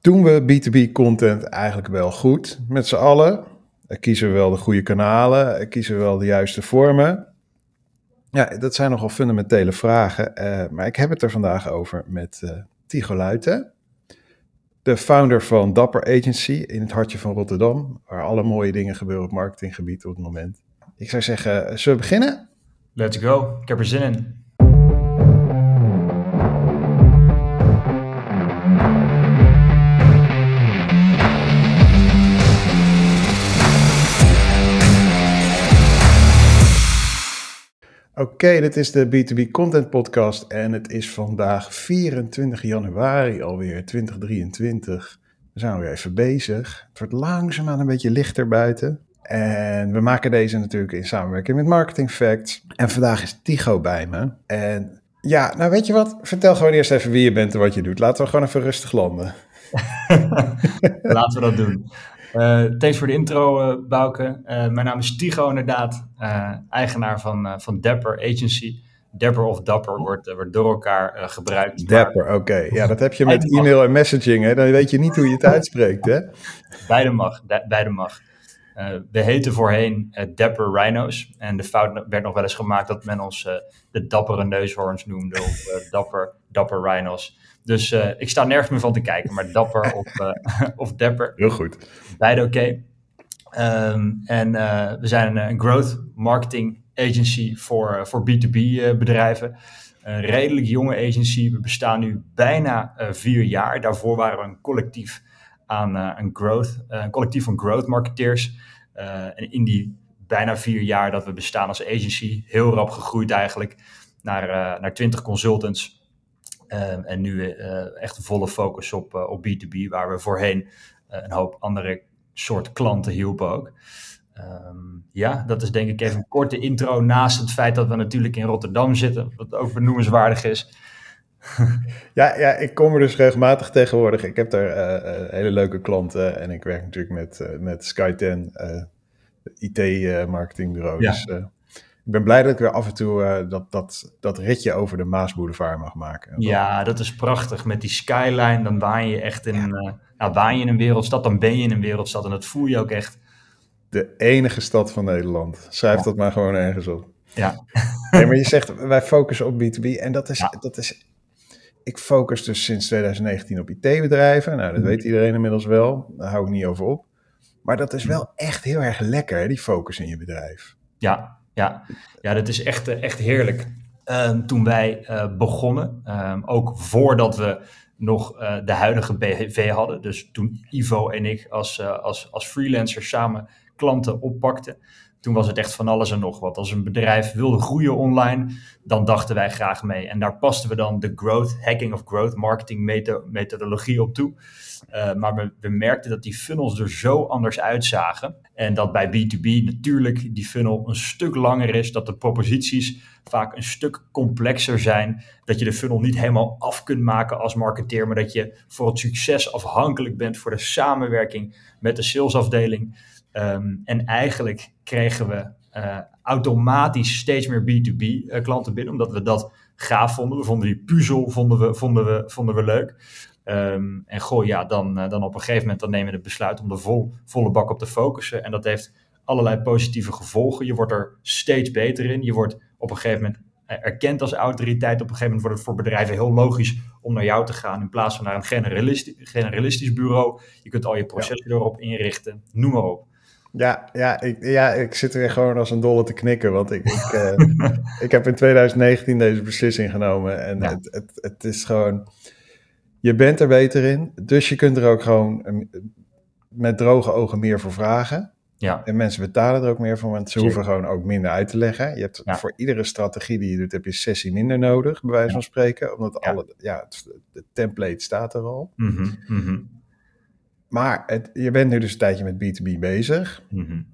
doen we B2B content eigenlijk wel goed met z'n allen? Kiezen we wel de goede kanalen? Kiezen we wel de juiste vormen? Ja, dat zijn nogal fundamentele vragen. Uh, maar ik heb het er vandaag over met uh, Tigo Luiten, de founder van Dapper Agency in het hartje van Rotterdam, waar alle mooie dingen gebeuren op marketinggebied op het moment. Ik zou zeggen, zullen we beginnen? Let's go. Ik heb er zin in. Oké, dit is de B2B Content Podcast en het is vandaag 24 januari alweer 2023. We zijn alweer even bezig. Het wordt langzaamaan een beetje lichter buiten. En we maken deze natuurlijk in samenwerking met Marketing Facts. En vandaag is Tigo bij me. En ja, nou weet je wat? Vertel gewoon eerst even wie je bent en wat je doet. Laten we gewoon even rustig landen. Laten we dat doen. Uh, thanks voor de intro, uh, Bouke. Uh, mijn naam is Tigo inderdaad, eigenaar van, van Dapper Agency. Dapper of Dapper wordt, wordt door elkaar gebruikt. Dapper, oké. Ja, dat heb je met e-mail en messaging, hè? dan weet je niet hoe je het uitspreekt. Hè? Beide mag, beide mag. We heten voorheen Dapper Rhino's. En de fout werd nog wel eens gemaakt dat men ons de dappere neushoorns noemde of dapper, dapper Rhino's. Dus uh, ik sta nergens meer van te kijken, maar dapper of, uh, of dapper. Heel goed. Beide oké. Okay. Um, en uh, we zijn een, een, growth marketing agency voor, voor B2B bedrijven. Een redelijk jonge agency. We bestaan nu bijna vier jaar. Daarvoor waren we een collectief aan een growth, een collectief van growth marketeers. en in die bijna vier jaar dat we bestaan als agency, heel rap gegroeid eigenlijk naar, naar 20 consultants Um, en nu echt volle focus op, op B2B, waar we voorheen een hoop andere soort klanten hielpen ook. Um, ja, dat is denk ik even een korte intro naast het feit dat we natuurlijk in Rotterdam zitten, wat ook benoemenswaardig is. ja, ja, ik kom er dus regelmatig tegenwoordig. Ik heb daar hele leuke klanten en ik werk natuurlijk met, met Skyten, IT-marketingbureau. Ja. Dus ik ben blij dat ik weer af en toe uh, dat, dat, dat ritje over de Maasboulevard mag maken. Ja, dat is prachtig. Met die skyline, dan waan je echt in, ja. uh, nou, waan je in een wereldstad, dan ben je in een wereldstad. En dat voel je ook echt. De enige stad van Nederland. Schrijf ja. dat maar gewoon ergens op. Ja. nee, maar je zegt, wij focussen op B2B. En dat is, ja. dat is ik focus dus sinds 2019 op IT-bedrijven. Nou, dat mm. weet iedereen inmiddels wel. Daar hou ik niet over op. Maar dat is wel echt heel erg lekker, hè, die focus in je bedrijf. Ja, ja, ja dat is echt, eh, echt heerlijk. Um, toen wij uh, begonnen, um, ook voordat we nog uh, de huidige BV hadden, dus toen Ivo en ik als, als, als freelancers samen klanten oppakten, toen was het echt van alles en nog wat. Als een bedrijf wilde groeien online, dan dachten wij graag mee. En daar pasten we dan de growth, hacking of growth marketing methodologie op toe. Uh, maar we, we, merkten dat die funnels er zo anders uitzagen. En dat bij B2B natuurlijk die funnel een stuk langer is. Dat de proposities vaak een stuk complexer zijn. Dat je de funnel niet helemaal af kunt maken als marketeer. Maar dat je voor het succes afhankelijk bent voor de samenwerking met de salesafdeling. Um, en eigenlijk kregen we uh, automatisch steeds meer B2B uh, klanten binnen. Omdat we dat gaaf vonden. We vonden die puzzel vonden we, vonden we, vonden we leuk. Um, en goh, ja, dan, uh, dan op een gegeven moment dan nemen we het besluit om er vol, volle bak op te focussen. En dat heeft allerlei positieve gevolgen. Je wordt er steeds beter in. Je wordt op een gegeven moment erkend als autoriteit. Op een gegeven moment wordt het voor bedrijven heel logisch om naar jou te gaan in plaats van naar een generalistisch, generalistisch bureau. Je kunt al je processen ja. erop inrichten, noem maar op. Ja, ja, ik, ja, ik zit er weer gewoon als een dolle te knikken. Want ik, ik, uh, ik heb in 2019 deze beslissing genomen. En ja. het, het, het is gewoon je bent er beter in, dus je kunt er ook gewoon eh, met droge ogen meer voor vragen. Ja. En mensen betalen er ook meer voor, want ze hoeven gewoon ook minder uit te leggen. Je hebt ja. voor iedere strategie die je doet, heb je sessie minder nodig, bij wijze van spreken. Omdat alle, ja, het, de template staat er al. Mm -hmm. Mm -hmm. Maar het, je bent nu dus een tijdje met B2B bezig. Mm -hmm.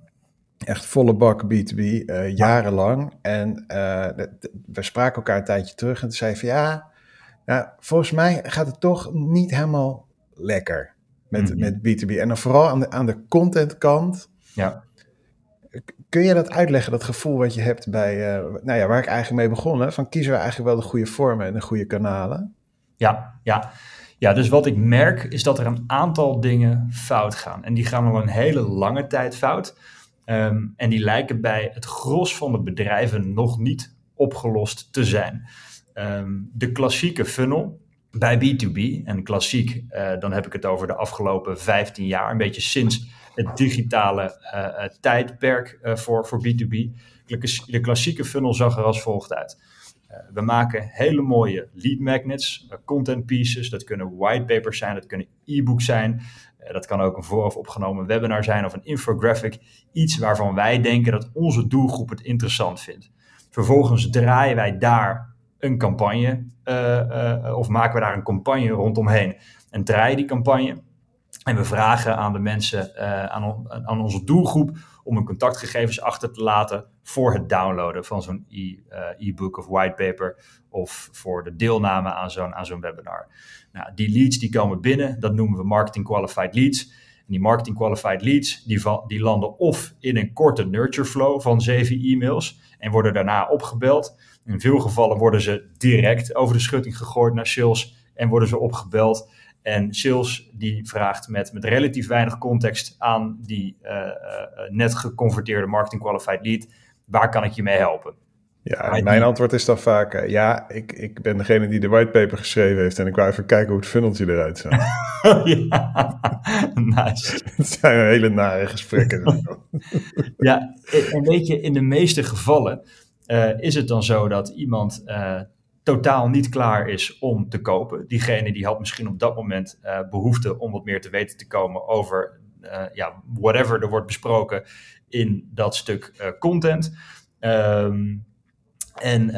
Echt volle bak B2B, uh, jarenlang. En uh, we spraken elkaar een tijdje terug en toen zei van ja ja, volgens mij gaat het toch niet helemaal lekker met, mm -hmm. met B2B. En dan vooral aan de, aan de contentkant. Ja. Kun je dat uitleggen, dat gevoel wat je hebt bij, uh, nou ja, waar ik eigenlijk mee begonnen, van kiezen we eigenlijk wel de goede vormen en de goede kanalen? Ja, ja. Ja, dus wat ik merk is dat er een aantal dingen fout gaan. En die gaan al een hele lange tijd fout. Ehm, en die lijken bij het gros van de bedrijven nog niet opgelost te zijn. Ehm, de klassieke funnel bij B2B, en klassiek, uh, dan heb ik het over de afgelopen 15 jaar, een beetje sinds het digitale uh, tijdperk voor, voor B2B. De klassieke funnel zag er als volgt uit. We maken hele mooie lead magnets, content pieces, dat kunnen whitepapers zijn, dat kunnen e-books zijn, dat kan ook een vooraf opgenomen webinar zijn of een infographic. Iets waarvan wij denken dat onze doelgroep het interessant vindt. Vervolgens draaien wij daar een campagne of maken we daar een campagne rondomheen en draaien die campagne. En we vragen aan de mensen, aan, aan, onze doelgroep, om hun contactgegevens achter te laten voor het downloaden van zo'n e-book of whitepaper of voor de deelname aan zo'n aan zo'n webinar. Nou, die leads die komen binnen, dat noemen we marketing qualified leads. En die marketing qualified leads, die, die landen of in een korte nurture flow van zeven e-mails en worden daarna opgebeld. In veel gevallen worden ze direct over de schutting gegooid naar sales en worden ze opgebeld. En sales die vraagt met, met relatief weinig context aan die uh, uh, net geconverteerde marketing qualified lead, waar kan ik je mee helpen? Ja, mijn antwoord is dan vaak, uh, ja, ik, ik ben degene die de whitepaper geschreven heeft en ik wou even kijken hoe het funneltje eruit zag. ja, nice. Het zijn hele nare gesprekken. ja, en weet je, in de meeste gevallen uh, is het dan zo dat iemand uh, totaal niet klaar is om te kopen. Diegene die had misschien op dat moment behoefte om wat meer te weten te komen over ja, whatever er wordt besproken in dat stuk content. Um, en,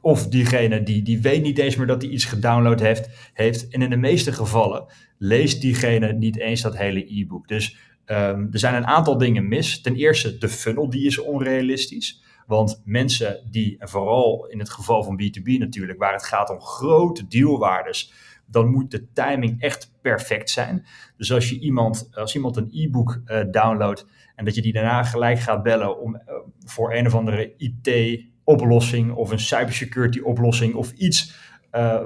of diegene die, die weet niet eens meer dat hij iets gedownload heeft, heeft. En in de meeste gevallen leest diegene niet eens dat hele e-book. Dus um, er zijn een aantal dingen mis. Ten eerste, de funnel die is onrealistisch. Want mensen die, en vooral in het geval van B2B natuurlijk, waar het gaat om grote dealwaardes, dan moet de timing echt perfect zijn. Dus als, je iemand, als iemand een e-book downloadt en dat je die daarna gelijk gaat bellen om, uh, voor een of andere IT-oplossing of een cybersecurity oplossing of iets, uh,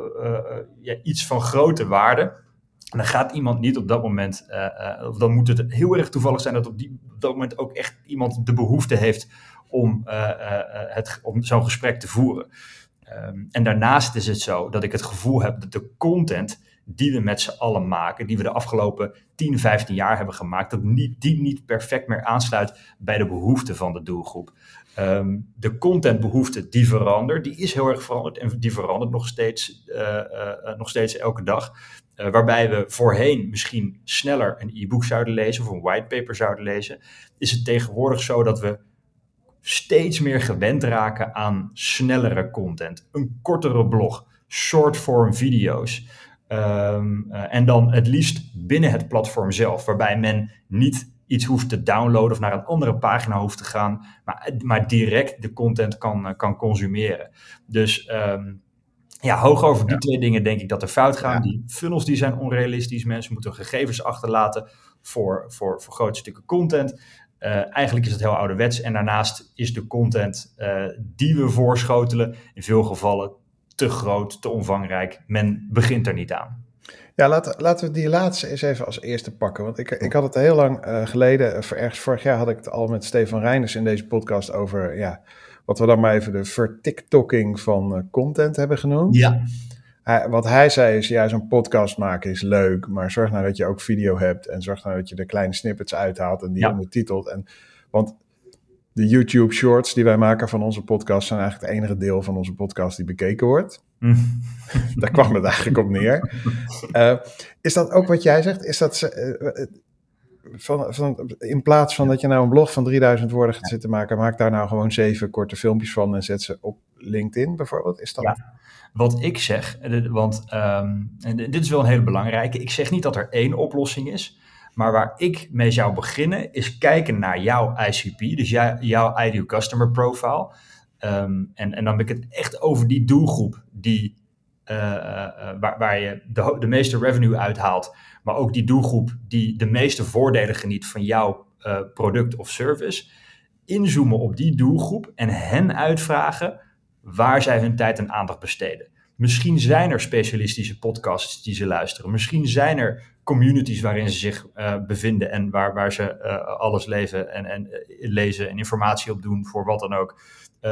ja, iets van grote waarde. dan gaat iemand niet op dat moment, of dan moet het heel erg toevallig zijn dat op, die, dat moment ook echt iemand de behoefte heeft om, het, om zo'n gesprek te voeren. Um, en daarnaast is het zo dat ik het gevoel heb dat de content die we met z'n allen maken, die we de afgelopen 10, 15 jaar hebben gemaakt, dat niet, die niet perfect meer aansluit bij de behoeften van de doelgroep. Um, de contentbehoefte die verandert, die is heel erg veranderd en die verandert nog steeds, uh, uh, nog steeds elke dag. Waarbij we voorheen misschien sneller een e-book zouden lezen of een whitepaper zouden lezen, is het tegenwoordig zo dat we steeds meer gewend raken aan snellere content. Een kortere blog, short-form video's. Um, uh, en dan het liefst binnen het platform zelf, waarbij men niet iets hoeft te downloaden of naar een andere pagina hoeft te gaan, maar, maar direct de content kan, uh, kan consumeren. Dus um, ja, hoog over die ja. twee dingen denk ik dat er fout gaan. Ja. Die funnels die zijn onrealistisch. Mensen moeten gegevens achterlaten voor, voor, voor grote stukken content. Uh, eigenlijk is het heel ouderwets. En daarnaast is de content uh, die we voorschotelen in veel gevallen te groot, te omvangrijk. Men begint er niet aan. Ja, laten, laten we die laatste eens even als eerste pakken. Want ik, ik had het heel lang uh, geleden, ergens vorig jaar had ik het al met Stefan Reiners in deze podcast over ja, wat we dan maar even de vertiktokking van content hebben genoemd. Ja. Hij, wat hij zei is, ja, zo'n podcast maken is leuk, maar zorg nou dat je ook video hebt en zorg nou dat je de kleine snippets uithaalt en die ja. ondertitelt. En, want de YouTube shorts die wij maken van onze podcast zijn eigenlijk het enige deel van onze podcast die bekeken wordt. Daar kwam het eigenlijk op neer. Uh, is dat ook wat jij zegt? Is dat uh, van, van, in plaats van dat je nou een blog van 3000 woorden gaat zitten maken, maak daar nou gewoon zeven korte filmpjes van en zet ze op LinkedIn bijvoorbeeld? Is dat... Ja. Wat ik zeg, want um, en dit is wel een hele belangrijke. Ik zeg niet dat er één oplossing is. Maar waar ik mee zou beginnen is kijken naar jouw ICP, dus jou, jouw ideal customer profile. Um, en, en dan heb ik het echt over die doelgroep die, uh, uh, waar, waar je de, de meeste revenue uithaalt. Maar ook die doelgroep die de meeste voordelen geniet van jouw product of service. Inzoomen op die doelgroep en hen uitvragen waar zij hun tijd en aandacht besteden. Misschien zijn er specialistische podcasts die ze luisteren. Misschien zijn er communities waarin ze zich uh, bevinden en waar, waar ze uh, alles leven en, en uh, lezen en informatie op doen voor wat dan ook.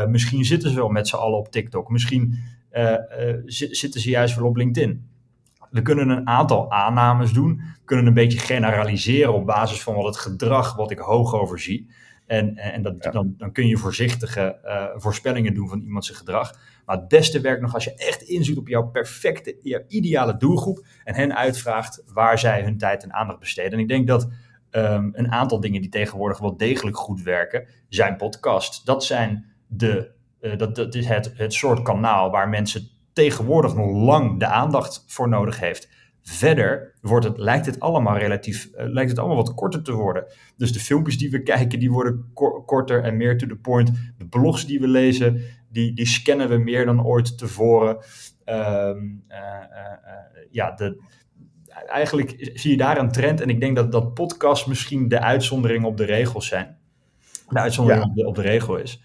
misschien zitten ze wel met z'n allen op TikTok. Misschien zitten ze juist wel op LinkedIn. We kunnen een aantal aannames doen. Kunnen een beetje generaliseren op basis van wat het gedrag wat ik hoog overzie. En, en dat, dan, dan kun je voorzichtige voorspellingen doen van iemands gedrag. Maar het beste werkt nog als je echt inziet op jouw perfecte, jouw ideale doelgroep en hen uitvraagt waar zij hun tijd en aandacht besteden. En ik denk dat um, een aantal dingen die tegenwoordig wel degelijk goed werken, zijn podcasts. Dat zijn de, uh, dat, dat is het, het soort kanaal waar mensen tegenwoordig nog lang de aandacht voor nodig heeft. Verder wordt het, lijkt het allemaal relatief, uh, lijkt het allemaal wat korter te worden. Dus de filmpjes die we kijken, die worden korter en meer to the point. De blogs die we lezen, die, die scannen we meer dan ooit tevoren. Um, uh, uh, ja, de, eigenlijk zie je daar een trend. En ik denk dat, dat podcast misschien de uitzondering op de regels zijn. De uitzondering ja. op, de, op de regel is.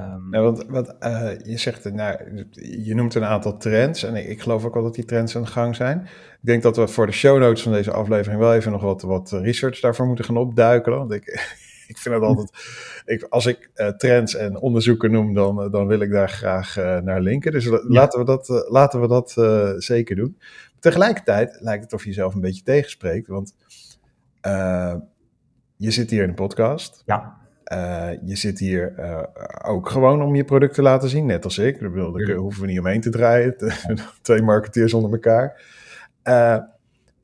Um, nou, want, want uh, je zegt, nou, je noemt een aantal trends. En ik, ik, geloof ook wel dat die trends aan de gang zijn. Ik denk dat we voor de show notes van deze aflevering wel even nog wat, wat research daarvoor moeten gaan opduiken. Want ik, ik vind het altijd. Ik, als ik uh, trends en onderzoeken noem, dan, dan wil ik daar graag uh, naar linken. Dus ja. laten we dat, laten we dat zeker doen. Tegelijkertijd lijkt het of je jezelf een beetje tegenspreekt. Want je zit hier in een podcast. Ja. Je zit hier ook gewoon om je product te laten zien, net als ik. Daar, daar hoeven we niet omheen te draaien. Twee marketeers onder elkaar.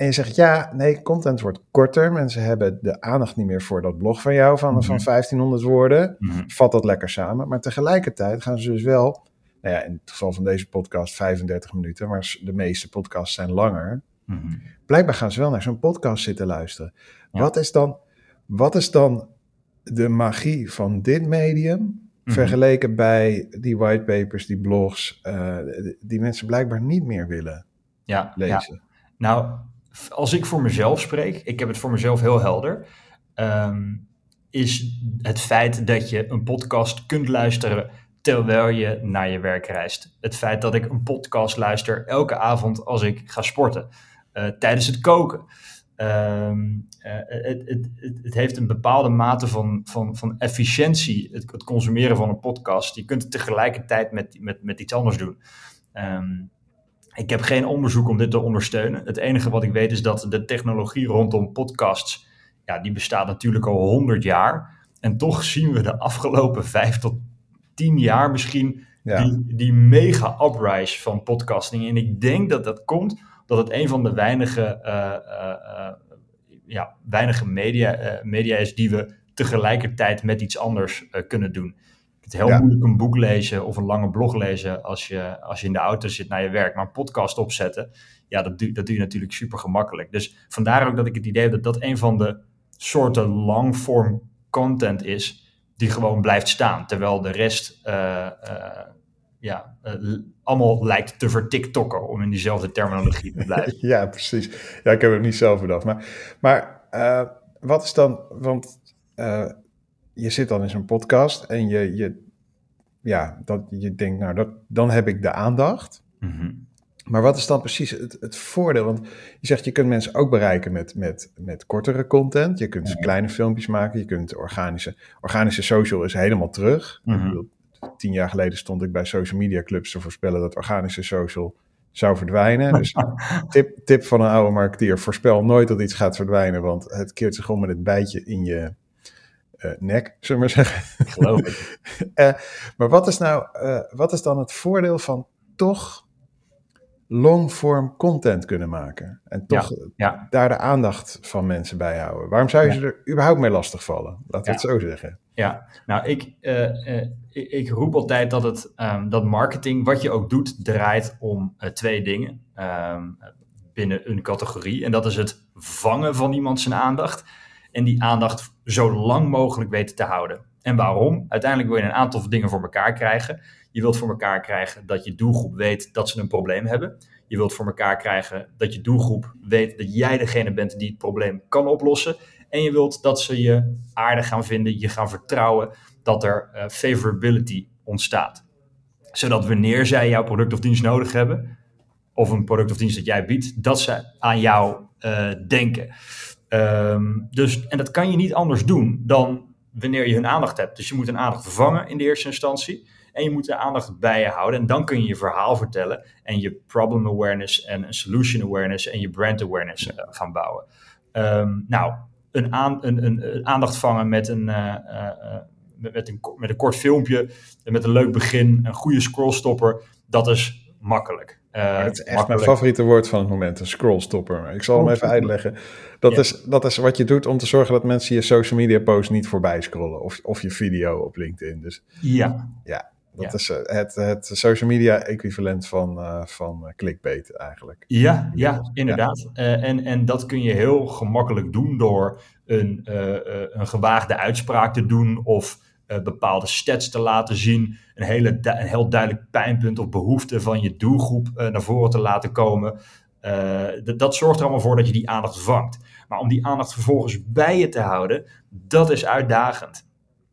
En je zegt, ja, nee, content wordt korter. Mensen hebben de aandacht niet meer voor dat blog van jou van, mm -hmm. van 1500 woorden. Mm -hmm. Vat dat lekker samen. Maar tegelijkertijd gaan ze dus wel, nou ja, in het geval van deze podcast 35 minuten, maar de meeste podcasts zijn langer. Mm -hmm. Blijkbaar gaan ze wel naar zo'n podcast zitten luisteren. Ja. Wat, is dan, wat is dan de magie van dit medium vergeleken bij die whitepapers, die blogs, uh, die mensen blijkbaar niet meer willen ja, lezen? Ja. Nou, als ik voor mezelf spreek, ik heb het voor mezelf heel helder, um, is het feit dat je een podcast kunt luisteren terwijl je naar je werk reist. Het feit dat ik een podcast luister elke avond als ik ga sporten, uh, tijdens het koken. Um, uh, het, het, het, het, heeft een bepaalde mate van, van, van efficiëntie, het, het, consumeren van een podcast. Je kunt het tegelijkertijd met, met, met iets anders doen. Um, ik heb geen onderzoek om dit te ondersteunen. Het enige wat ik weet is dat de technologie rondom podcasts, ja, die bestaat natuurlijk al 100 jaar. En toch zien we de afgelopen vijf tot tien jaar misschien ja. die, die mega uprise van podcasting. En ik denk dat dat komt dat het een van de weinige, uh, uh, uh, ja, weinige media, media is die we tegelijkertijd met iets anders kunnen doen. Het is heel ja. moeilijk een boek lezen of een lange blog lezen als je, als je in de auto zit naar je werk. Maar een podcast opzetten, ja, dat, doe, dat doe je natuurlijk super gemakkelijk. Dus vandaar ook dat ik het idee heb dat dat een van de soorten langform content is die gewoon blijft staan. Terwijl de rest uh, uh, ja, uh, allemaal lijkt te vertiktokken, om in diezelfde terminologie te blijven. ja, precies. Ja, ik heb het niet zelf bedacht. Maar, maar wat is dan, want je zit dan in zo'n podcast en je, je, ja, dat, je denkt, nou, dat, dan heb ik de aandacht. Mm -hmm. Maar wat is dan precies het, het, voordeel? Want je zegt, je kunt mensen ook bereiken met, met, met kortere content. Je kunt kleine filmpjes maken. Je kunt organische... Organische social is helemaal terug. Mm -hmm. Ik bedoel, tien jaar geleden stond ik bij social media clubs te voorspellen dat organische social zou verdwijnen. Dus tip, tip van een oude marketeer, voorspel nooit dat iets gaat verdwijnen, want het keert zich om met het bijtje in je, uh, nek, zullen we maar zeggen. Geloof ik. uh, maar wat is nou, uh, wat is dan het voordeel van toch longform content kunnen maken? En toch ja, ja. daar de aandacht van mensen bij houden. Waarom zou je ja. ze er überhaupt mee lastigvallen? Laten we het zo zeggen. Ja, nou ik, ik, ik, roep altijd dat, het, um, dat marketing, wat je ook doet, draait om twee dingen. Um, binnen een categorie. En dat is het vangen van iemand zijn aandacht en die aandacht zo lang mogelijk weten te houden. En waarom? Uiteindelijk wil je een aantal dingen voor elkaar krijgen. Je wilt voor elkaar krijgen dat je doelgroep weet dat ze een probleem hebben. Je wilt voor elkaar krijgen dat je doelgroep weet dat jij degene bent die het probleem kan oplossen. En je wilt dat ze je aardig gaan vinden, je gaan vertrouwen dat er uh, favorability ontstaat. Zodat wanneer zij jouw product of dienst nodig hebben, of een product of dienst dat jij biedt, dat ze aan jou uh, denken. Um, dus, en dat kan je niet anders doen dan wanneer je hun aandacht hebt. Dus je moet hun aandacht vervangen in de eerste instantie. En je moet de aandacht bij je houden. En dan kun je je verhaal vertellen. En je problem awareness en solution awareness en je brand awareness uh, gaan bouwen. Um, nou, een, aan, een, een, een, aandacht vangen met een, uh, uh, met, met, een, met een kort filmpje. Met een leuk begin. Een goede scrollstopper. Dat is makkelijk. Uh, het is echt mijn favoriete woord van het moment, een scrollstopper. Ik zal hem even uitleggen. Dat, is, dat is wat je doet om te zorgen dat mensen je social media post niet voorbij scrollen. Of, of je video op LinkedIn. Dus ja, ja dat is eh, het, het social media equivalent van, uh, van clickbait eigenlijk. Ja, ja inderdaad. Ja. en, en dat kun je heel gemakkelijk doen door een, een gewaagde uitspraak te doen of uh, bepaalde stats te laten zien, een, hele een heel duidelijk pijnpunt of behoefte van je doelgroep uh, naar voren te laten komen. Uh, dat zorgt er allemaal voor dat je die aandacht vangt. Maar om die aandacht vervolgens bij je te houden, dat is uitdagend.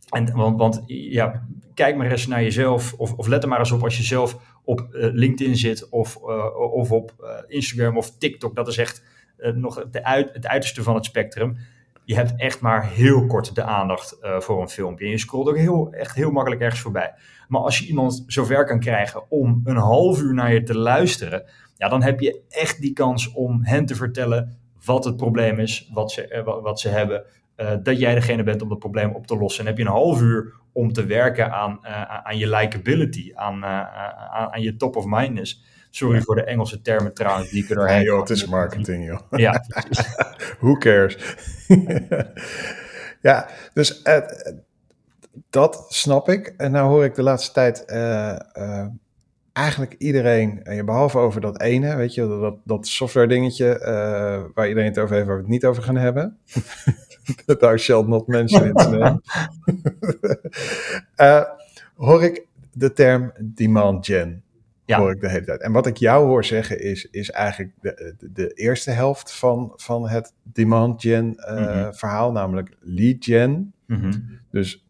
En, want, want ja, kijk maar eens naar jezelf, of, of let er maar eens op als je zelf op LinkedIn zit, of, of op Instagram of TikTok. Dat is echt nog de het uiterste van het spectrum je hebt echt maar heel kort de aandacht voor een filmpje. En je scrolt ook heel, echt heel makkelijk ergens voorbij. Maar als je iemand zover kan krijgen om een half uur naar je te luisteren, ja, dan heb je echt die kans om hen te vertellen wat het probleem is, wat ze, wat ze hebben. Uh, dat jij degene bent om dat probleem op te lossen. En heb je een half uur om te werken aan, aan je likability, aan, aan, aan je top of mindness Sorry voor de Engelse termen trouwens, die ik er hey, joh, het is marketing, joh. Ja. Who cares? ja, dus dat snap ik. En nou hoor ik de laatste tijd eigenlijk iedereen, behalve over dat ene, weet je, dat, dat software dingetje waar iedereen het over heeft, waar we het niet over gaan hebben. Daar shall not mention its name. hoor ik de term demand gen. Ja. Hoor ik de hele tijd. En wat ik jou hoor zeggen is, is eigenlijk de, de, eerste helft van, van het demand gen uh, verhaal, namelijk lead gen. Mm -hmm. Dus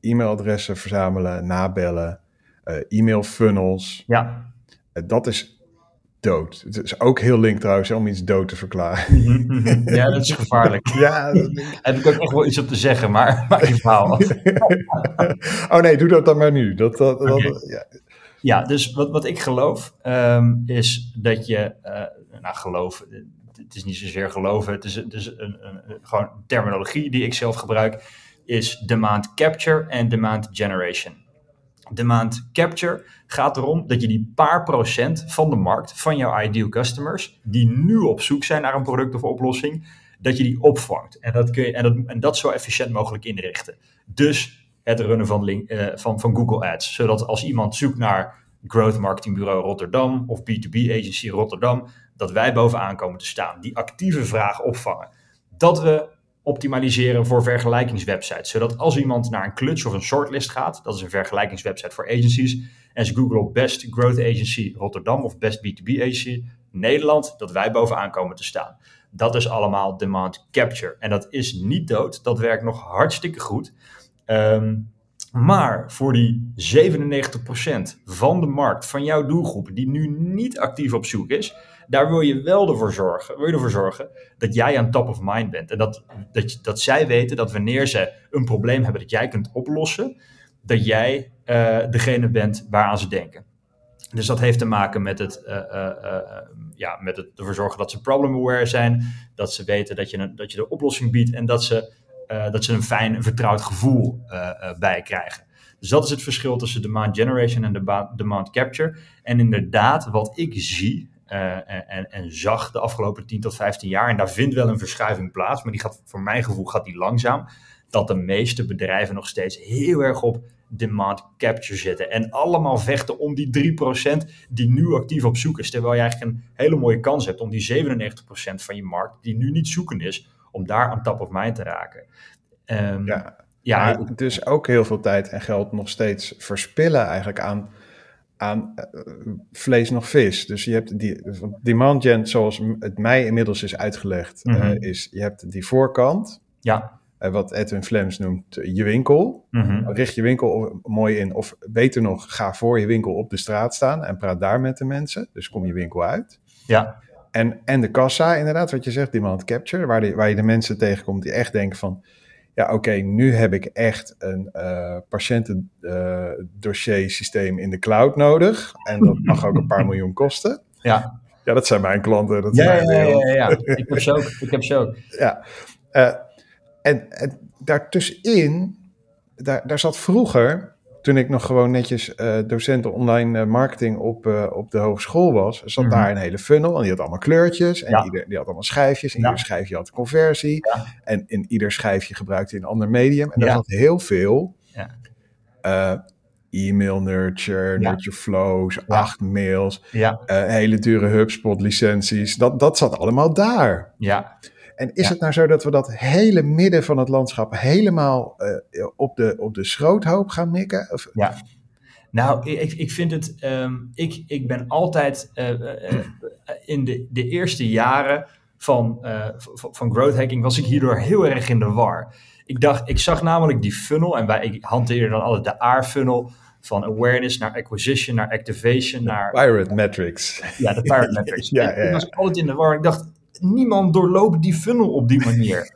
e-mailadressen verzamelen, nabellen, e-mail funnels. Ja. dat is dood. Het is ook heel link trouwens om iets dood te verklaren. Mm -hmm. Ja, dat is gevaarlijk. ja, dat... heb ik ook echt wel iets op te zeggen, maar maak je verhaal oh nee, doe dat dan maar nu. Dat, dat, okay. dat ja. Ja, dus wat, wat ik geloof um, is dat je, uh, nou geloof, het is niet zozeer geloven, het is, het is een, een, een, gewoon terminologie die ik zelf gebruik, is demand capture en demand generation. Demand capture gaat erom dat je die paar procent van de markt, van jouw ideal customers, die nu op zoek zijn naar een product of oplossing, dat je die opvangt. En dat, kun je, en dat, en dat zo efficiënt mogelijk inrichten. Dus het runnen van, link, uh, van, van Google Ads. Zodat als iemand zoekt naar Growth Marketing Bureau Rotterdam of B2B Agency Rotterdam, dat wij bovenaan komen te staan. Die actieve vragen opvangen. Dat we optimaliseren voor vergelijkingswebsites. Zodat als iemand naar een clutch of een shortlist gaat, dat is een vergelijkingswebsite voor agencies, en ze op Best Growth Agency Rotterdam of Best B2B Agency Nederland, dat wij bovenaan komen te staan. Dat is allemaal demand capture. En dat is niet dood, dat werkt nog hartstikke goed. Um, maar voor die 97% van de markt, van jouw doelgroep, die nu niet actief op zoek is, daar wil je wel ervoor zorgen, wil je ervoor zorgen dat jij aan top of mind bent. En dat, dat, dat zij weten dat wanneer ze een probleem hebben dat jij kunt oplossen, dat jij uh, degene bent waaraan ze denken. Dus dat heeft te maken met het, uh, uh, ja, met het ervoor zorgen dat ze problem aware zijn, dat ze weten dat je, een, dat je de oplossing biedt en dat ze dat ze een fijn, vertrouwd gevoel bij krijgen. Dus dat is het verschil tussen demand generation en de demand capture. En inderdaad, wat ik zie en, en, zag de afgelopen 10 tot 15 jaar, en daar vindt wel een verschuiving plaats, maar die gaat voor mijn gevoel gaat die langzaam, dat de meeste bedrijven nog steeds heel erg op demand capture zitten. En allemaal vechten om die 3% die nu actief op zoek is. Terwijl je eigenlijk een hele mooie kans hebt om die 97% van je markt die nu niet zoeken is, om daar aan top of mind te raken. Um, ja, ja dus ook heel veel tijd en geld nog steeds verspillen eigenlijk aan, aan uh, vlees nog vis. Dus je hebt die demand gen, zoals het mij inmiddels is uitgelegd, mm -hmm. uh, is je hebt die voorkant. Ja. eh, wat Edwin Flems noemt je winkel. Mhm. Richt je winkel mooi in. Of beter nog, ga voor je winkel op de straat staan en praat daar met de mensen. Dus kom je winkel uit. Ja, En, en de kassa, inderdaad, wat je zegt, demand capture, waar, die, waar je de mensen tegenkomt die echt denken van, ja oké, nu heb ik echt een eh patiëntendossier systeem in de cloud nodig. En dat mag ook een paar miljoen kosten. ja. Ja, dat zijn mijn klanten. Dat Ja, mijn ja, ja, ja, ja. Ik heb ze ook. Ik heb ze ook. Ja. Eh, en, en daartussenin, daar, daar zat vroeger, toen ik nog gewoon netjes eh docent online eh, marketing op, eh, op de hogeschool was, zat Mhm. daar een hele funnel en die had allemaal kleurtjes en Ja. ieder, die had allemaal schijfjes en Ja. ieder schijfje had conversie Ja. en in ieder schijfje gebruikte je een ander medium en daar zat heel veel Ja. eh, e-mail nurture, nurture flows, acht mails, hele dure HubSpot licenties, dat, dat zat allemaal daar. ja. En is Ja. het nou zo dat we dat hele midden van het landschap helemaal eh, op, de, op de schroothoop gaan mikken? Of, Ja. Nou, ik, ik vind het. ehm, ik, ik ben altijd eh, eh, in de, de eerste jaren van, van, growth hacking was ik hierdoor heel erg in de war. Ik dacht, ik zag namelijk die funnel en wij, ik hanteerde dan altijd de A-funnel van awareness naar acquisition, naar activation, naar Pirate Metrics. ja, de pirate metrics. Ja, ja, Ik was altijd in de war. Ik dacht, niemand doorloopt die funnel op die manier.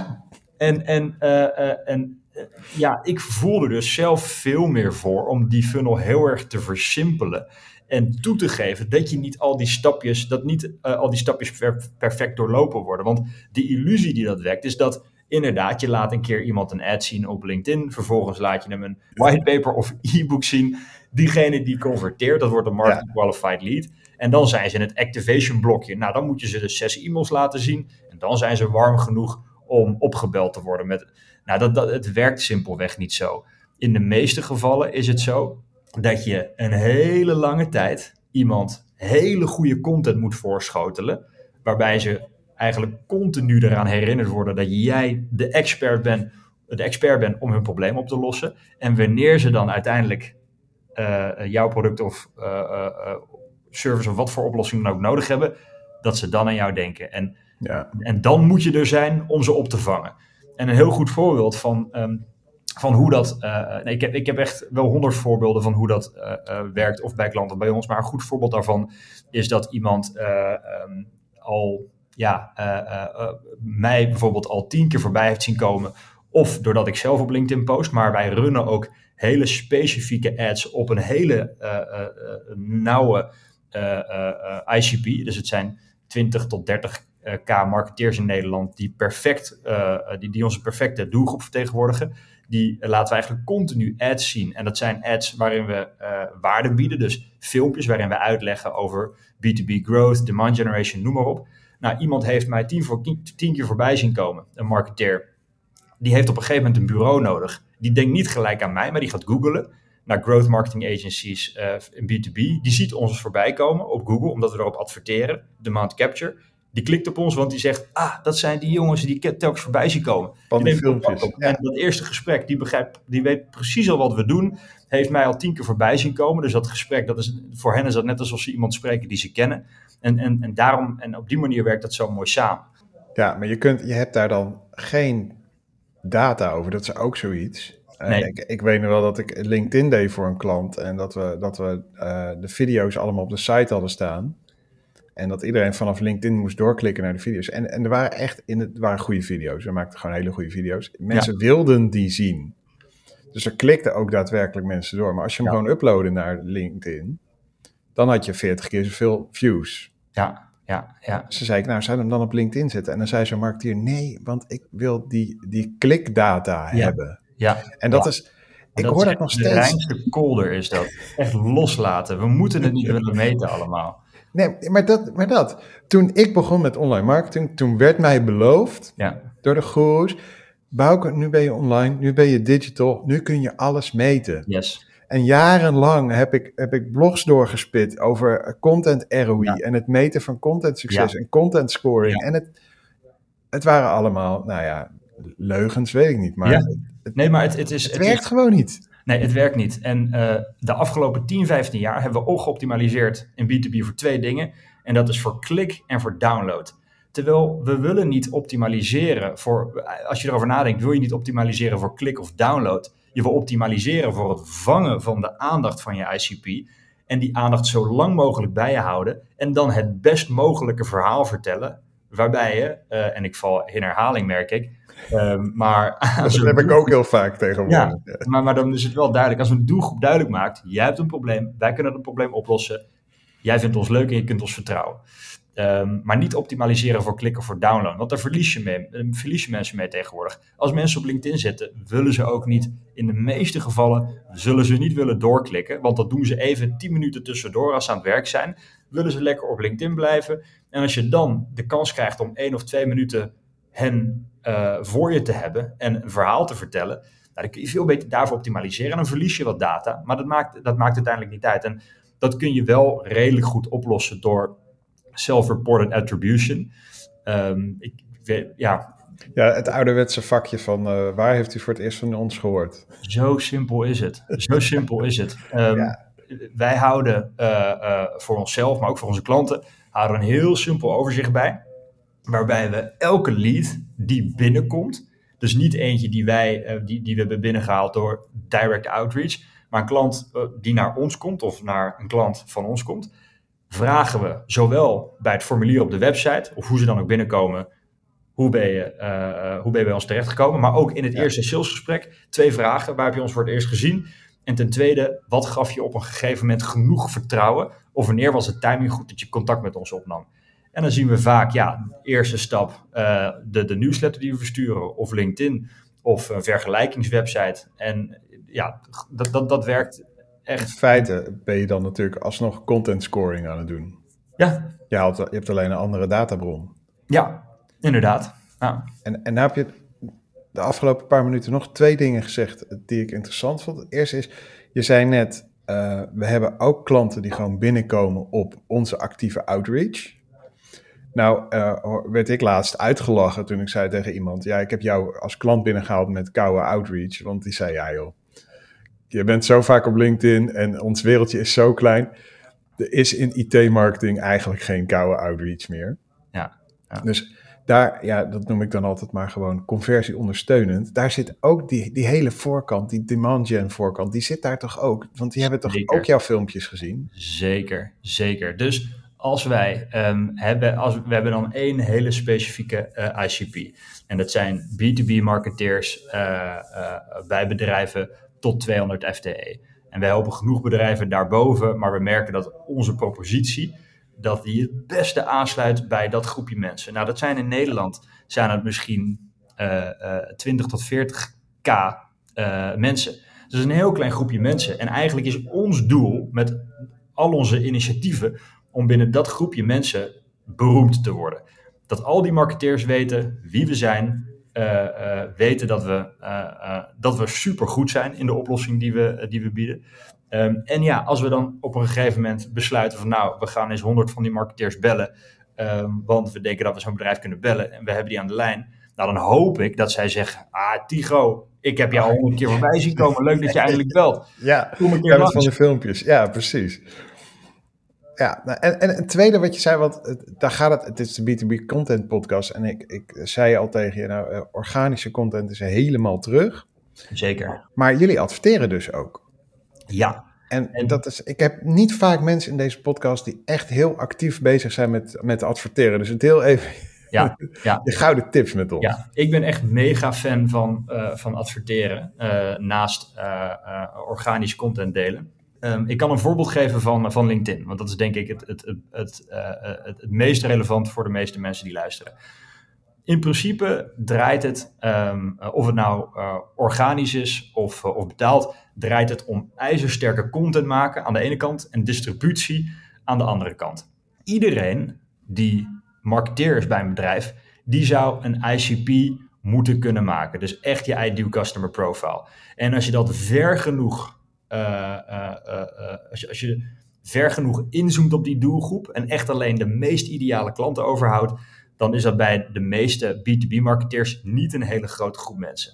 en en, eh, eh, en eh, ja, ik voelde dus zelf veel meer voor om die funnel heel erg te versimpelen. En toe te geven dat je niet al die stapjes, dat niet al die stapjes per- perfect doorlopen worden. Want de illusie die dat wekt, is dat inderdaad, je laat een keer iemand een ad zien op LinkedIn. Vervolgens laat je hem een whitepaper of e-book zien. Diegene die converteert, dat wordt een marketing qualified lead. En dan zijn ze in het activation blokje. Nou, dan moet je ze dus zes e-mails laten zien. En dan zijn ze warm genoeg om opgebeld te worden. Met, nou, dat, dat, het werkt simpelweg niet zo. In de meeste gevallen is het zo dat je een hele lange tijd iemand hele goede content moet voorschotelen. Waarbij ze eigenlijk continu eraan herinnerd worden dat jij de expert bent, de expert bent om hun probleem op te lossen. En wanneer ze dan uiteindelijk eh, jouw product of eh, eh, service of wat voor oplossing dan ook nodig hebben, dat ze dan aan jou denken. En, Ja. en dan moet je er zijn om ze op te vangen. En een heel goed voorbeeld van, ehm, van hoe dat. eh, nee, ik, heb, ik heb echt wel honderd voorbeelden van hoe dat eh, eh, werkt, of bij klanten bij ons. Maar een goed voorbeeld daarvan is dat iemand eh, ehm, al. Ja, eh, eh, eh, mij bijvoorbeeld al tien keer voorbij heeft zien komen. Of doordat ik zelf op LinkedIn post. Maar wij runnen ook hele specifieke ads op een hele eh, eh, eh, nauwe eh, eh, eh, ICP. Dus het zijn 20 tot 30 eh, k marketeers in Nederland die perfect, eh, eh, die, die onze perfecte doelgroep vertegenwoordigen. Die eh, laten we eigenlijk continu ads zien. En dat zijn ads waarin we eh, waarde bieden. Dus filmpjes waarin we uitleggen over B2B growth, demand generation, noem maar op. Nou, iemand heeft mij tien, voor, tien keer voorbij zien komen, een marketeer. Die heeft op een gegeven moment een bureau nodig. Die denkt niet gelijk aan mij, maar die gaat googlen naar growth marketing agencies eh, in B2B. Die ziet ons voorbij komen op Google, omdat we erop adverteren, demand capture. Die klikt op ons, want die zegt, ah, dat zijn die jongens die ik telkens voorbij zien komen. Van die filmpjes. Ja. En dat eerste gesprek, die, begrijpt, die weet precies al wat we doen. Heeft mij al tien keer voorbij zien komen. Dus dat gesprek, dat is, voor hen is dat net alsof ze iemand spreken die ze kennen. En, en, en daarom, en op die manier werkt dat zo mooi samen. Ja, maar je, kunt, je hebt daar dan geen data over. Dat is ook zoiets. Nee. ik, ik weet nog wel dat ik LinkedIn deed voor een klant en dat we, dat we eh, de video's allemaal op de site hadden staan. En dat iedereen vanaf LinkedIn moest doorklikken naar de video's. En, en er waren echt in het, waren goede video's. We maakten gewoon hele goede video's. Mensen wilden die zien. Dus er klikten ook daadwerkelijk mensen door. Maar als je hem Ja. gewoon uploadde naar LinkedIn, dan had je 40 keer zoveel views. Ja, ja, ja. Ze zei ik, nou, zou hem dan op LinkedIn zetten? En dan zei zo'n marketeer, nee, want ik wil die, die klikdata Ja. hebben. Ja. En dat Ja. is, ik dat hoor is dat nog echt De steeds. reinste kolder is dat. Echt loslaten. We moeten het niet willen meten allemaal. Nee, maar dat, maar dat. Toen ik begon met online marketing, toen werd mij beloofd Ja, door de goeroes, Bouke, nu ben je online, nu ben je digital, nu kun je alles meten. yes. En jarenlang heb ik, heb ik blogs doorgespit over content ROI Ja. en het meten van content succes Ja. en content scoring. En het, het waren allemaal, nou ja, leugens, weet ik niet, maar Nee, maar het, het is... het het is- werkt gewoon niet. Nee, het werkt niet. En eh, de afgelopen 10, 15 jaar hebben we ook geoptimaliseerd in B2B voor twee dingen. En dat is voor klik en voor download. Terwijl we willen niet optimaliseren voor, als je erover nadenkt, wil je niet optimaliseren voor klik of download. Je wil optimaliseren voor het vangen van de aandacht van je ICP en die aandacht zo lang mogelijk bij je houden en dan het best mogelijke verhaal vertellen, waarbij je, eh, en ik val in herhaling merk ik, um, maar... Dat heb ik ook heel vaak tegenwoordig. Ja, maar, maar dan is het wel duidelijk, als een doelgroep duidelijk maakt, jij hebt een probleem, wij kunnen dat probleem oplossen, jij vindt ons leuk en je kunt ons vertrouwen. Um, maar niet optimaliseren voor klikken voor download. Want daar verlies je, mee, eh, verlies je mensen mee tegenwoordig. Als mensen op LinkedIn zitten, willen ze ook niet, in de meeste gevallen, zullen ze niet willen doorklikken. Want dat doen ze even 10 minuten tussendoor als ze aan het werk zijn. Willen ze lekker op LinkedIn blijven. En als je dan de kans krijgt om één of twee minuten hen uh, voor je te hebben en een verhaal te vertellen, nou, dan kun je veel beter daarvoor optimaliseren. En dan verlies je wat data, maar dat maakt, dat maakt uiteindelijk niet uit. En dat kun je wel redelijk goed oplossen door self-reported attribution. Um, ik ja. ja, het ouderwetse vakje van uh, waar heeft u voor het eerst van ons gehoord? Zo simpel is het. Zo simpel is het. Um, ja. Wij houden uh, voor onszelf, maar ook voor onze klanten, houden een heel simpel overzicht bij. Waarbij we elke lead die binnenkomt, dus niet eentje die wij die, die we hebben binnengehaald door direct outreach, maar een klant die naar ons komt of naar een klant van ons komt, vragen we zowel bij het formulier op de website, of hoe ze dan ook binnenkomen, hoe ben je, uh, hoe ben je bij ons terechtgekomen, maar ook in het eerste salesgesprek twee vragen, waar heb je ons voor het eerst gezien? En ten tweede, wat gaf je op een gegeven moment genoeg vertrouwen, of wanneer was het timing goed dat je contact met ons opnam? En dan zien we vaak, ja, eerste stap, uh, de, de newsletter die we versturen, of LinkedIn, of een vergelijkingswebsite. En ja, dat, dat, dat werkt echt. In feite ben je dan natuurlijk alsnog content scoring aan het doen. Ja. Je, haalt, je hebt alleen een andere databron. Ja, inderdaad. Ja. En, en nou heb je de afgelopen paar minuten nog twee dingen gezegd die ik interessant vond. Het eerste is, je zei net, uh, we hebben ook klanten die gewoon binnenkomen op onze actieve outreach. Nou, uh, werd ik laatst uitgelachen toen ik zei tegen iemand: Ja, ik heb jou als klant binnengehaald met koude outreach. Want die zei: Ja, joh, je bent zo vaak op LinkedIn en ons wereldje is zo klein. Er is in IT-marketing eigenlijk geen koude outreach meer. Ja, ja. Dus daar, ja, dat noem ik dan altijd maar gewoon conversie ondersteunend. Daar zit ook die, die hele voorkant, die demand gen voorkant, die zit daar toch ook? Want die hebben toch ook jouw filmpjes gezien? Zeker, zeker. Dus als wij um, hebben, als, we hebben dan één hele specifieke uh, ICP. En dat zijn B2B marketeers uh, uh, bij bedrijven tot 200 FTE. En wij helpen genoeg bedrijven daarboven, maar we merken dat onze propositie, dat die het beste aansluit bij dat groepje mensen. Nou, dat zijn in Nederland, zijn het misschien uh, uh, 20 tot 40k uh, mensen. Dus een heel klein groepje mensen. En eigenlijk is ons doel met al onze initiatieven om binnen dat groepje mensen beroemd te worden. Dat al die marketeers weten wie we zijn, uh, uh, weten dat we, uh, dat we supergoed zijn in de oplossing die we, die we bieden. Um, en ja, als we dan op een gegeven moment besluiten van nou, we gaan eens honderd van die marketeers bellen, um, want we denken dat we zo'n bedrijf kunnen bellen en we hebben die aan de lijn. Nou, dan hoop ik dat zij zeggen, ah Tigo, ik heb jou honderd keer voorbij zien komen, leuk dat je eindelijk belt. Ja, Kom een keer van de filmpjes, ja precies. Ja, nou, en, en het tweede wat je zei, want daar gaat het, het is de B2B content podcast. En ik, ik zei al tegen je, nou, uh, organische content is helemaal terug. Zeker. Maar jullie adverteren dus ook. Ja. En, en, dat is, ik heb niet vaak mensen in deze podcast die echt heel actief bezig zijn met, met adverteren. Dus heel even ja, ja. de gouden tips met ons. Ja, ik ben echt mega fan van, uh, van adverteren uh, naast uh, organisch content delen. Um, ik kan een voorbeeld geven van, van LinkedIn, want dat is denk ik het, het, het, het, uh, het, het meest relevant voor de meeste mensen die luisteren. In principe draait het, um, of het nou uh, organisch is of, uh, of betaald, draait het om ijzersterke content maken aan de ene kant en distributie aan de andere kant. Iedereen die marketeer is bij een bedrijf, die zou een ICP moeten kunnen maken. Dus echt je ideal customer profile. En als je dat ver genoeg als, je, als je ver genoeg inzoomt op die doelgroep en echt alleen de meest ideale klanten overhoudt, dan is dat bij de meeste B2B-marketeers niet een hele grote groep mensen.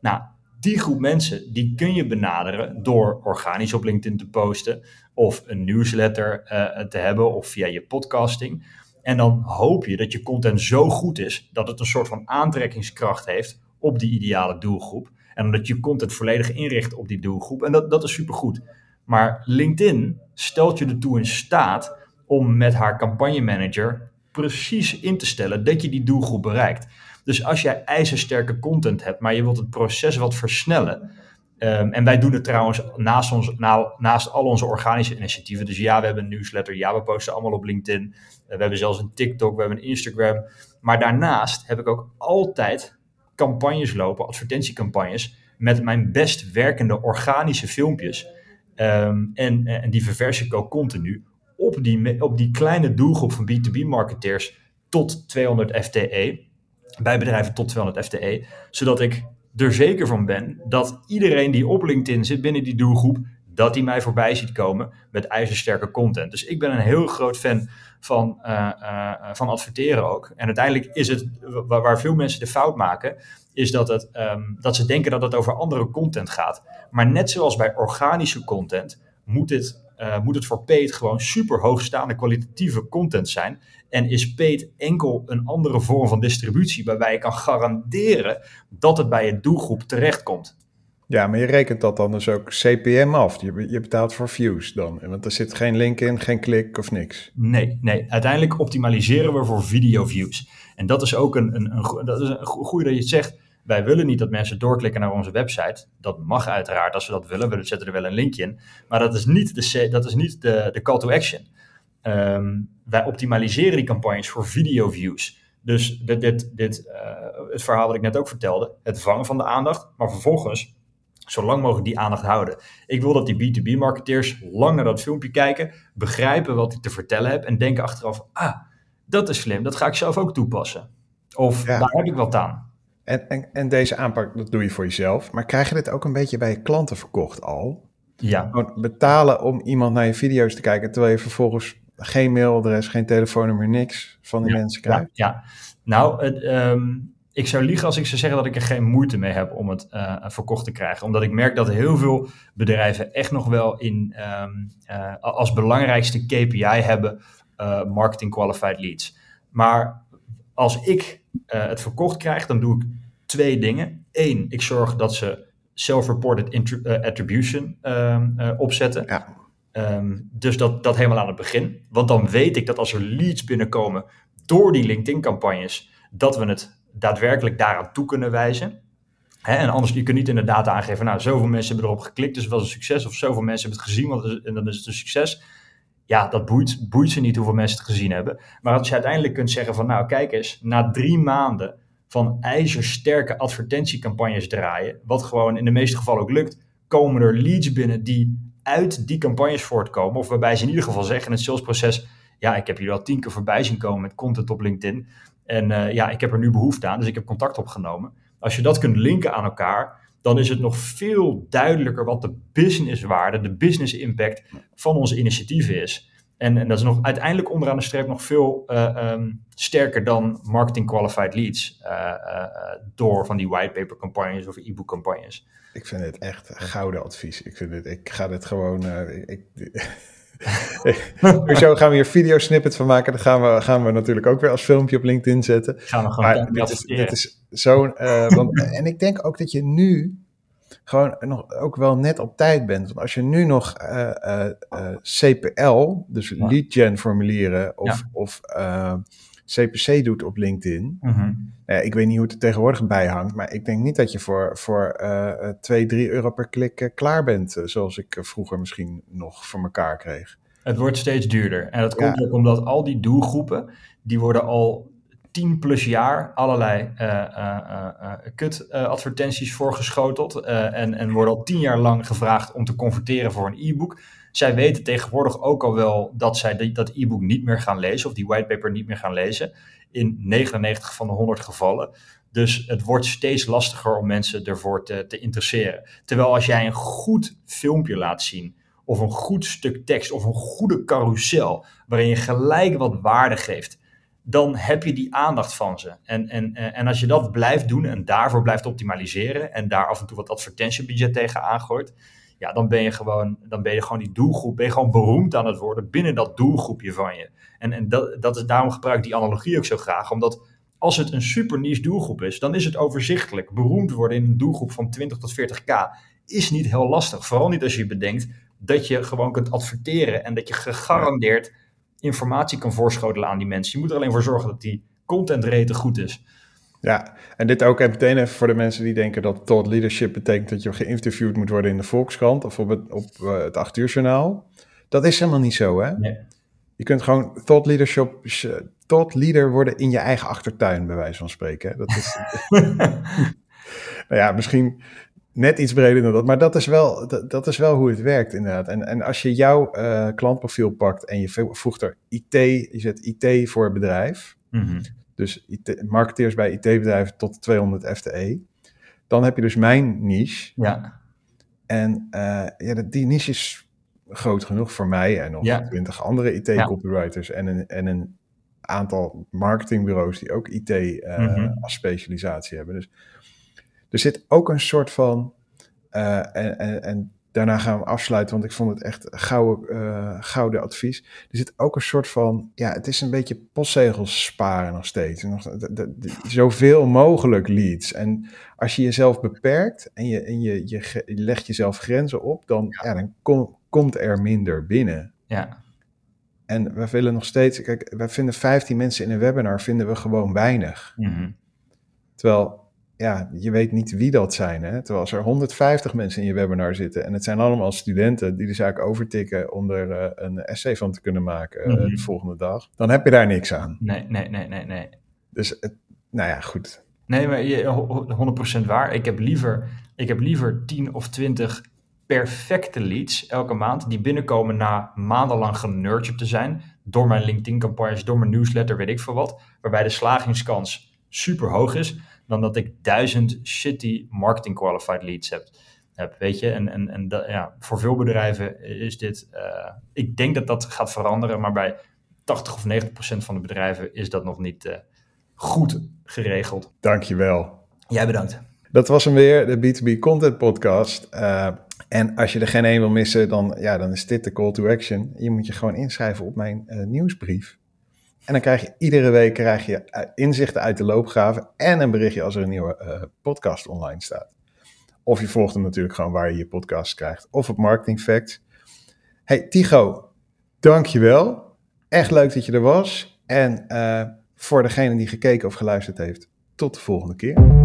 Nou, die groep mensen, die kun je benaderen door organisch op LinkedIn te posten of een newsletter te hebben of via je podcasting. En dan hoop je dat je content zo goed is dat het een soort van aantrekkingskracht heeft op die ideale doelgroep. En dat je content volledig inricht op die doelgroep. En dat, dat is supergoed. Maar LinkedIn stelt je ertoe in staat om met haar campagnemanager precies in te stellen dat je die doelgroep bereikt. Dus als jij ijzersterke content hebt, maar je wilt het proces wat versnellen. Ehm, en wij doen het trouwens naast, ons, naast al onze organische initiatieven. Dus ja, we hebben een newsletter. Ja, we posten allemaal op LinkedIn. Eh, we hebben zelfs een TikTok, we hebben een Instagram. Maar daarnaast heb ik ook altijd campagnes lopen, advertentiecampagnes, met mijn best werkende organische filmpjes. Ehm, en, en die ververs ik ook continu op die, op die kleine doelgroep van B2B-marketeers tot 200 FTE. Bij bedrijven tot 200 FTE. Zodat ik er zeker van ben dat iedereen die op LinkedIn zit binnen die doelgroep, dat die mij voorbij ziet komen met ijzersterke content. Dus ik ben een heel groot fan van, uh, uh, van adverteren ook. En uiteindelijk is het, waar, veel mensen de fout maken, is dat, het, um, dat ze denken dat het over andere content gaat. Maar net zoals bij organische content, moet, uh, moet het voor paid gewoon super hoogstaande kwalitatieve content zijn. En is paid enkel een andere vorm van distributie waarbij je kan garanderen dat het bij je doelgroep terechtkomt. Ja, maar je rekent dat dan dus ook CPM af. Je, je betaalt voor views dan. Want er zit geen link in, geen klik of niks. Nee, nee. Uiteindelijk optimaliseren we voor video views. En dat is ook een, een, een, dat is een goede dat je het zegt. Wij willen niet dat mensen doorklikken naar onze website. Dat mag uiteraard als we dat willen. We zetten er wel een linkje in. Maar dat is niet de, dat is niet de, de call to action. Um, wij optimaliseren die campagnes voor video views. Dus dit, dit, dit uh, het verhaal wat ik net ook vertelde. Het vangen van de aandacht. Maar vervolgens zo lang mogelijk die aandacht houden. Ik wil dat die B2B-marketeers lang naar dat filmpje kijken, begrijpen wat ik te vertellen heb en denken achteraf, ah, dat is slim, dat ga ik zelf ook toepassen. Of daar heb ik wat aan. En, en, en, deze aanpak, dat doe je voor jezelf. Maar krijg je dit ook een beetje bij je klanten verkocht al? Ja. Gewoon betalen om iemand naar je video's te kijken, terwijl je vervolgens geen mailadres, geen telefoonnummer, niks van die mensen krijgt? Ja, ja. nou, het, um, ik zou liegen als ik zou zeggen dat ik er geen moeite mee heb om het uh, verkocht te krijgen. Omdat ik merk dat heel veel bedrijven echt nog wel in, um, uh, als belangrijkste KPI hebben uh, marketing qualified leads. Maar als ik het verkocht krijg, dan doe ik twee dingen. Eén, ik zorg dat ze self-reported attribution um, opzetten. Ja. Um, dus dat, dat helemaal aan het begin. Want dan weet ik dat als er leads binnenkomen door die LinkedIn-campagnes, dat we het daadwerkelijk daaraan toe kunnen wijzen. En anders, je kunt niet in de data aangeven, nou, zoveel mensen hebben erop geklikt, dus het was een succes. Of zoveel mensen hebben het gezien, want en dan is het een succes. Ja, dat boeit, boeit ze niet hoeveel mensen het gezien hebben. Maar als je uiteindelijk kunt zeggen van, nou, kijk eens, na drie maanden van ijzersterke advertentiecampagnes draaien, wat gewoon in de meeste gevallen ook lukt, komen er leads binnen die uit die campagnes voortkomen. Of waarbij ze in ieder geval zeggen in het salesproces, ja, ik heb jullie al tien keer voorbij zien komen met content op LinkedIn. En uh, ja, ik heb er nu behoefte aan, dus ik heb contact opgenomen. Als je dat kunt linken aan elkaar, dan is het nog veel duidelijker wat de businesswaarde, de business impact van onze initiatieven is. En, en dat is nog uiteindelijk onderaan de streep nog veel uh, um, sterker dan marketing qualified leads uh, door van die whitepaper campagnes of e-book campagnes. Ik vind het echt gouden advies. Ik, vind het, ik ga dit gewoon. ik, Zo gaan we hier video snippet van maken. Dat gaan we, gaan we natuurlijk ook weer als filmpje op LinkedIn zetten. Gaan we gewoon maar dit, is, dit is zo'n... Uh, en ik denk ook dat je nu gewoon nog ook wel net op tijd bent. Want als je nu nog uh, uh, CPL, dus lead gen formulieren of, ja. of CPC doet op LinkedIn. Mm -hmm. ik weet niet hoe het er tegenwoordig bij hangt, maar ik denk niet dat je voor, voor uh, 2, 3 euro per klik uh, klaar bent, uh, zoals ik vroeger misschien nog voor elkaar kreeg. Het wordt steeds duurder. En dat komt ja. ook omdat al die doelgroepen, die worden al 10 plus jaar allerlei kut advertenties voorgeschoteld en, en worden al 10 jaar lang gevraagd om te converteren voor een e-book. Zij weten tegenwoordig ook al wel dat zij die, dat e-book niet meer gaan lezen of die whitepaper niet meer gaan lezen. In 99 van de 100 gevallen. Dus het wordt steeds lastiger om mensen ervoor te, te interesseren. Terwijl als jij een goed filmpje laat zien, of een goed stuk tekst, of een goede carousel, waarin je gelijk wat waarde geeft, dan heb je die aandacht van ze. En, en, en als je dat blijft doen en daarvoor blijft optimaliseren en daar af en toe wat advertentiebudget tegen aangooit, ja, dan ben je gewoon, dan ben je gewoon die doelgroep, ben je gewoon beroemd aan het worden binnen dat doelgroepje van je. En, en dat, dat is, daarom gebruik ik die analogie ook zo graag, omdat als het een super niche doelgroep is, dan is het overzichtelijk. Beroemd worden in een doelgroep van 20 tot 40k is niet heel lastig. Vooral niet als je bedenkt dat je gewoon kunt adverteren en dat je gegarandeerd informatie kan voorschotelen aan die mensen. Je moet er alleen voor zorgen dat die content rate goed is. Ja, en dit ook en meteen even voor de mensen die denken dat thought leadership betekent dat je geïnterviewd moet worden in de Volkskrant of op het, op, uh, het 8 uur journaal. Dat is helemaal niet zo, hè? Nee. Je kunt gewoon thought leadership, thought leader worden in je eigen achtertuin, bij wijze van spreken. Dat is, nou ja, misschien net iets breder dan dat, maar dat is wel, dat, is wel hoe het werkt inderdaad. En, en als je jouw uh, klantprofiel pakt en je voegt er IT, je zet IT voor bedrijf, mm dus IT, marketeers bij IT-bedrijven tot 200 FTE. Dan heb je dus mijn niche. Ja. En uh, ja, die niche is groot genoeg voor mij en nog ja. 20 andere IT-copywriters en, een, en een aantal marketingbureaus die ook IT uh, mm -hmm. als specialisatie hebben. Dus er zit ook een soort van, uh, en, en, en daarna gaan we afsluiten, want ik vond het echt gouden, uh, gouden advies. Er zit ook een soort van, ja, het is een beetje postzegels sparen nog steeds. Nog, de, de, de, zoveel mogelijk leads. En als je jezelf beperkt en je, en je, je, je legt jezelf grenzen op, dan, ja. ja dan kom, komt er minder binnen. Ja. En we willen nog steeds, kijk, wij vinden 15 mensen in een webinar, vinden we gewoon weinig. Mm -hmm. Terwijl ja, je weet niet wie dat zijn. Hè? Terwijl als er 150 mensen in je webinar zitten en het zijn allemaal studenten die de zaak overtikken om er uh, een essay van te kunnen maken uh, mm -hmm. de volgende dag, dan heb je daar niks aan. Nee, nee, nee, nee, nee. Dus, het, nou ja, goed. Nee, maar je, 100% waar. Ik heb, liever, ik heb liever 10 of 20 perfecte leads elke maand die binnenkomen na maandenlang genurtured te zijn door mijn LinkedIn-campagnes, door mijn newsletter, weet ik veel wat, waarbij de slagingskans super hoog is dan dat ik duizend shitty marketing qualified leads heb. heb weet je, en, en, en dat, ja, voor veel bedrijven is dit, uh, ik denk dat dat gaat veranderen, maar bij 80 of 90 procent van de bedrijven is dat nog niet uh, goed geregeld. Dankjewel. Jij bedankt. Dat was hem weer, de B2B Content Podcast. Uh, en als je er geen een wil missen, dan, ja, dan is dit de call to action. Je moet je gewoon inschrijven op mijn nieuwsbrief. En dan krijg je iedere week krijg je eh, inzichten uit de loopgraven en een berichtje als er een nieuwe uh, podcast online staat. Of je volgt hem natuurlijk gewoon waar je je podcast krijgt. Of op Marketing Facts. Hey Tigo, dankjewel. Echt leuk dat je er was. En uh, voor degene die gekeken of geluisterd heeft, tot de volgende keer.